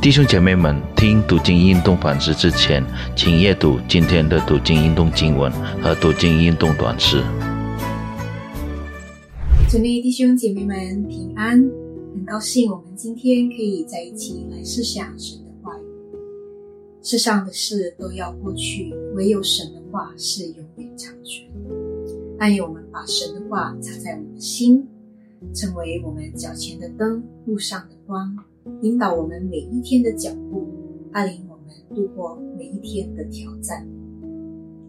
弟兄姐妹们，听读经运动反思之前，请阅读今天的读经运动经文和读经运动短诗。主内弟兄姐妹们平安，很高兴我们今天可以在一起来思想神的话语。世上的事都要过去，唯有神的话是永远长存。但愿我们把神的话藏在我们的心，成为我们脚前的灯，路上的光。引导我们每一天的脚步，带领我们度过每一天的挑战。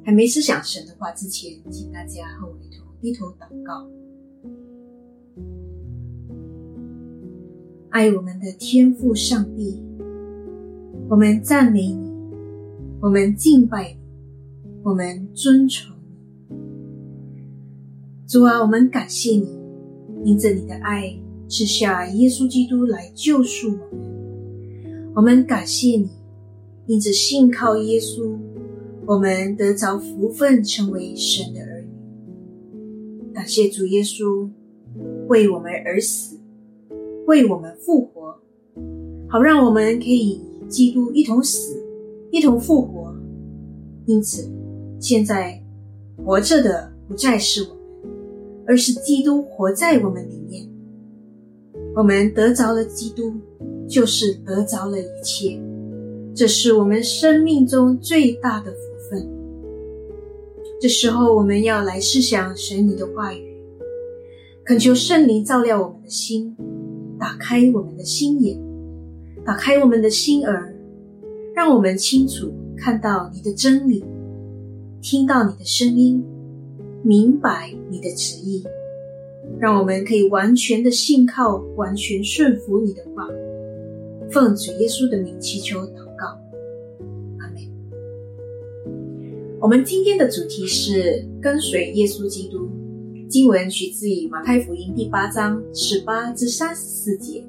还没思想神的话之前，请大家和我一同低头祷告。爱我们的天父上帝，我们赞美你，我们敬拜你，我们尊崇你。主啊，我们感谢你，因着你的爱。赐下耶稣基督来救赎我们，我们感谢你，因着信靠耶稣，我们得着福分，成为神的儿女。感谢主耶稣为我们而死，为我们复活，好让我们可以与基督一同死，一同复活。因此，现在活着的不再是我们，而是基督活在我们里。我们得着了基督，就是得着了一切，这是我们生命中最大的福分。这时候，我们要来思想神你的话语，恳求圣灵照亮我们的心，打开我们的心眼，打开我们的心耳，让我们清楚看到你的真理，听到你的声音，明白你的旨意。让我们可以完全的信靠，完全顺服你的话。奉主耶稣的名祈求祷告，阿门。我们今天的主题是跟随耶稣基督。经文取自于马太福音第八章十八至三十四节，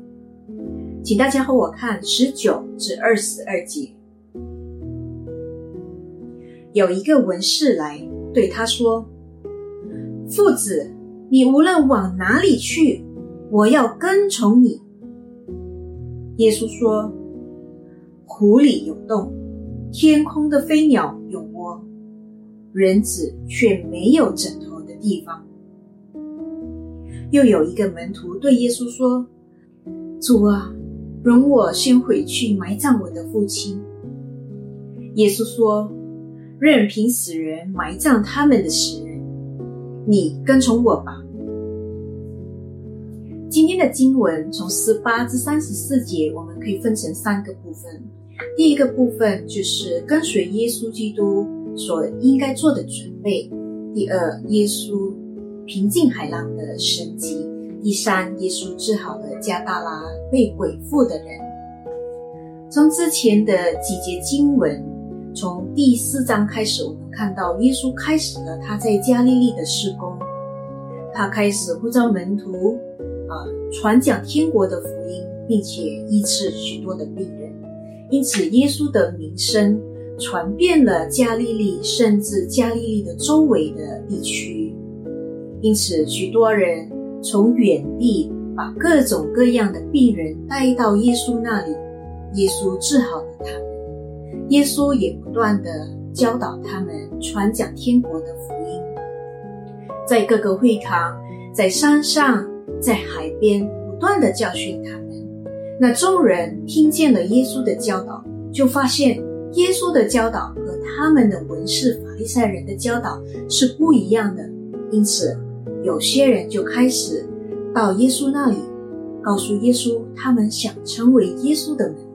请大家和我看十九至二十二节。有一个文士来对他说：“父子。”你无论往哪里去，我要跟从你。耶稣说：“湖里有洞，天空的飞鸟有窝，人子却没有枕头的地方。”又有一个门徒对耶稣说：“主啊，容我先回去埋葬我的父亲。”耶稣说：“任凭死人埋葬他们的死。”你跟从我吧。今天的经文从十八至三十四节，我们可以分成三个部分。第一个部分就是跟随耶稣基督所应该做的准备；第二，耶稣平静海浪的神迹；第三，耶稣治好了加大拉被鬼附的人。从之前的几节经文。从第四章开始，我们看到耶稣开始了他在加利利的施工，他开始呼召门徒，啊，传讲天国的福音，并且医治许多的病人。因此，耶稣的名声传遍了加利利，甚至加利利的周围的地区。因此，许多人从远地把各种各样的病人带到耶稣那里，耶稣治好了他们。耶稣也不断的教导他们传讲天国的福音，在各个会堂，在山上，在海边，不断的教训他们。那众人听见了耶稣的教导，就发现耶稣的教导和他们的文士法利赛人的教导是不一样的。因此，有些人就开始到耶稣那里，告诉耶稣他们想成为耶稣的门。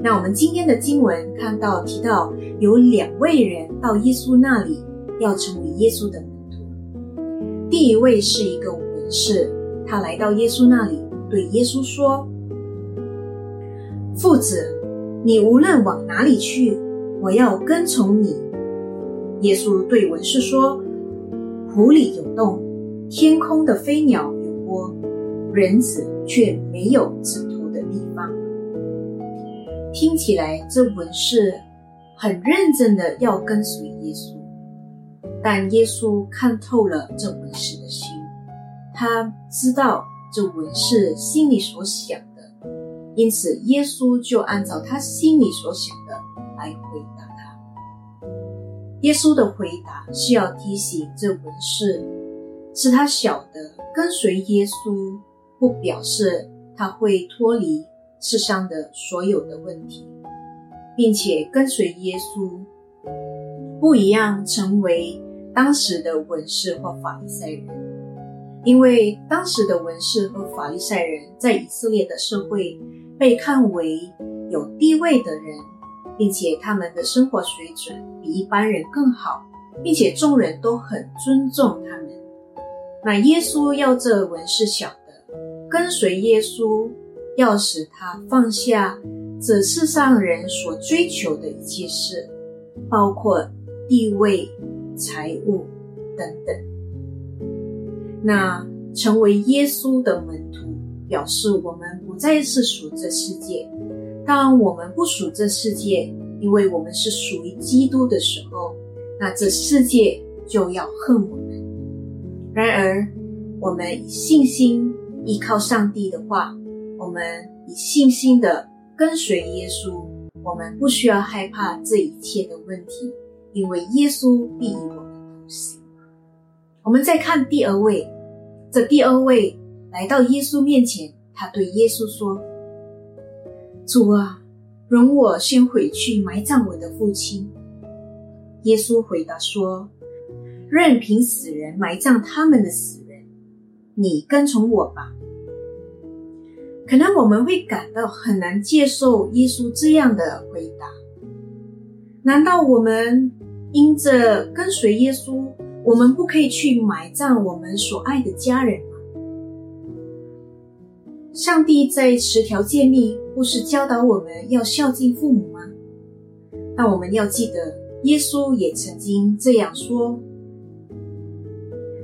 那我们今天的经文看到提到有两位人到耶稣那里要成为耶稣的门徒。第一位是一个文士，他来到耶稣那里对耶稣说：“父子，你无论往哪里去，我要跟从你。”耶稣对文士说：“湖里有洞，天空的飞鸟有窝，人子却没有枕头的地方。”听起来，这文士很认真的要跟随耶稣，但耶稣看透了这文士的心，他知道这文士心里所想的。因此耶稣就按照他心里所想的来回答他。耶稣的回答是要提醒这文士，使他晓得跟随耶稣不表示他会脱离世上的所有的问题，并且跟随耶稣不一样，成为当时的文士或法利赛人。因为当时的文士和法利赛人在以色列的社会被看为有地位的人，并且他们的生活水准比一般人更好，并且众人都很尊重他们。那耶稣要这文士晓得，跟随耶稣要使他放下这世上人所追求的一切事，包括地位、财物等等。那成为耶稣的门徒，表示我们不再是属这世界。当我们不属这世界，因为我们是属于基督的时候，那这世界就要恨我们。然而，我们以信心依靠上帝的话，我们以信心的跟随耶稣，我们不需要害怕这一切的问题，因为耶稣必与我们同行。我们再看第二位，这第二位来到耶稣面前，他对耶稣说：“主啊，容我先回去埋葬我的父亲。”耶稣回答说：“任凭死人埋葬他们的死人，你跟从我吧。”可能我们会感到很难接受耶稣这样的回答。难道我们因着跟随耶稣？我们不可以去埋葬我们所爱的家人吗？上帝在十条诫命不是教导我们要孝敬父母吗？但我们要记得，耶稣也曾经这样说：“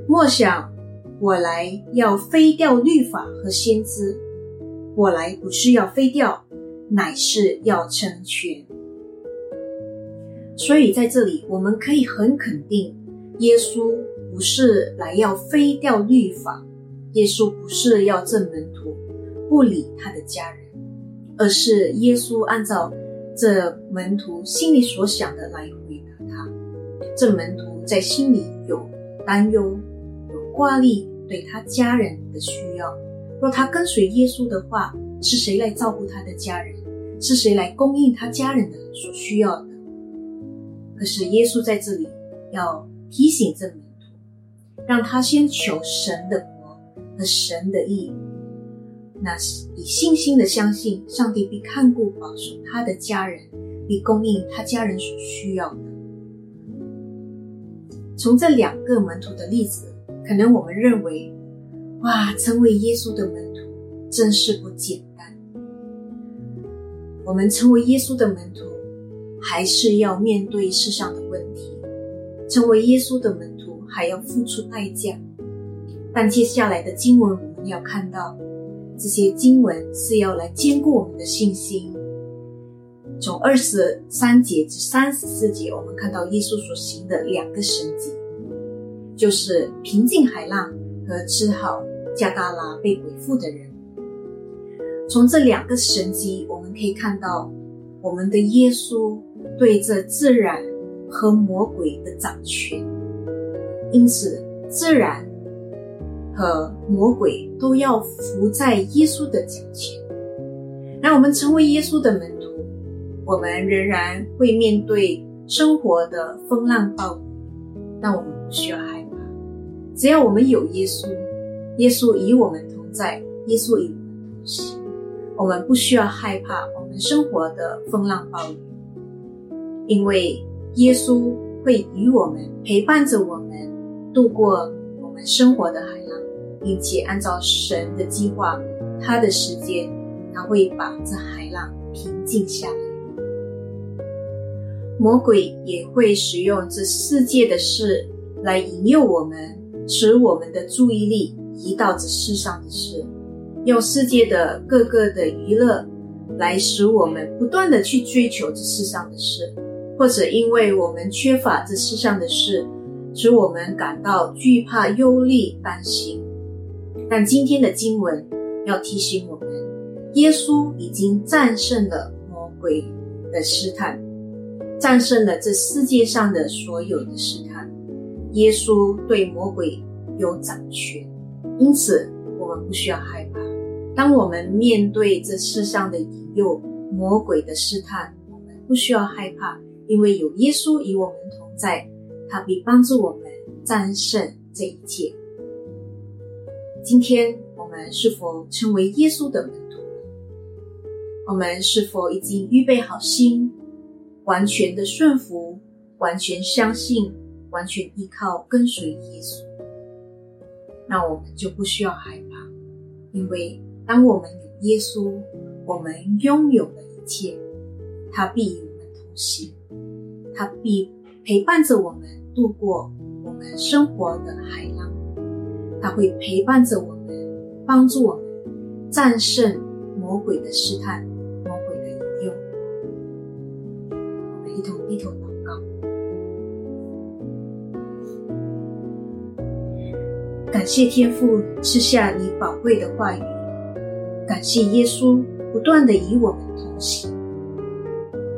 莫想我来要废掉律法和先知，我来不是要飞掉，乃是要成全。”所以在这里，我们可以很肯定。耶稣不是来要废掉律法，耶稣不是要这门徒不理他的家人，而是耶稣按照这门徒心里所想的来回答他。这门徒在心里有担忧，有挂虑对他家人的需要。若他跟随耶稣的话，是谁来照顾他的家人？是谁来供应他家人的所需要的？可是耶稣在这里要。提醒这门徒，让他先求神的国和神的义，那是以信心的相信上帝必看顾保守他的家人，必供应他家人所需要的。从这两个门徒的例子，可能我们认为，哇，成为耶稣的门徒真是不简单。我们成为耶稣的门徒，还是要面对世上的问题。成为耶稣的门徒还要付出代价，但接下来的经文我们要看到，这些经文是要来坚固我们的信心。从二十三节至三十四节，我们看到耶稣所行的两个神迹，就是平静海浪和治好加达拉被鬼附的人。从这两个神迹，我们可以看到，我们的耶稣对这自然。和魔鬼的掌权，因此自然和魔鬼都要伏在耶稣的脚前。让我们成为耶稣的门徒，我们仍然会面对生活的风浪暴雨，但我们不需要害怕。只要我们有耶稣，耶稣与我们同在，耶稣与我们同行，我们不需要害怕我们生活的风浪暴雨，因为。耶稣会与我们陪伴着我们度过我们生活的海浪，并且按照神的计划，他的时间，他会把这海浪平静下来。魔鬼也会使用这世界的事来引诱我们，使我们的注意力移到这世上的事，用世界的各个的娱乐来使我们不断的去追求这世上的事。或者因为我们缺乏这世上的事，使我们感到惧怕、忧虑、担心。但今天的经文要提醒我们，耶稣已经战胜了魔鬼的试探，战胜了这世界上的所有的试探。耶稣对魔鬼有掌权，因此我们不需要害怕。当我们面对这世上的引诱、魔鬼的试探，我们不需要害怕，因为有耶稣与我们同在，他必帮助我们战胜这一切。今天我们是否成为耶稣的门徒我们是否已经预备好心，完全的顺服，完全相信，完全依靠跟随耶稣？那我们就不需要害怕，因为当我们有耶稣，我们拥有了一切，他必与我们同行，他必陪伴着我们度过我们生活的海浪。他会陪伴着我们，帮助我们战胜魔鬼的试探、魔鬼的引诱。我们一同低头感谢天父赐下你宝贵的话语，感谢耶稣不断的与我们同行。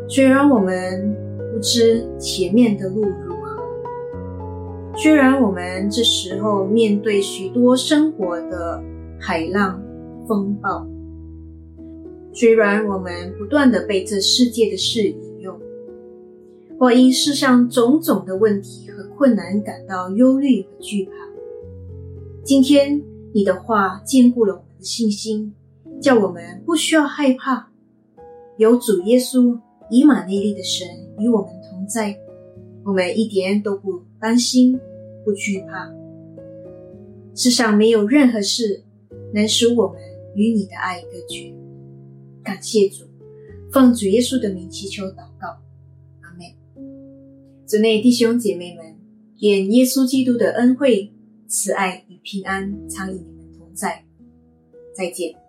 虽然我们不知前面的路如何。虽然我们这时候面对许多生活的海浪风暴，虽然我们不断的被这世界的事引诱，或因世上种种的问题和困难感到忧虑和惧怕，今天你的话坚固了我们的信心，叫我们不需要害怕，有主耶稣以马内利的神与我们同在。我们一点都不担心，不惧怕。世上没有任何事能使我们与你的爱隔绝。感谢主，奉主耶稣的名祈求祷告，阿门。主内弟兄姐妹们，愿耶稣基督的恩惠、慈爱与平安常与你们同在。再见。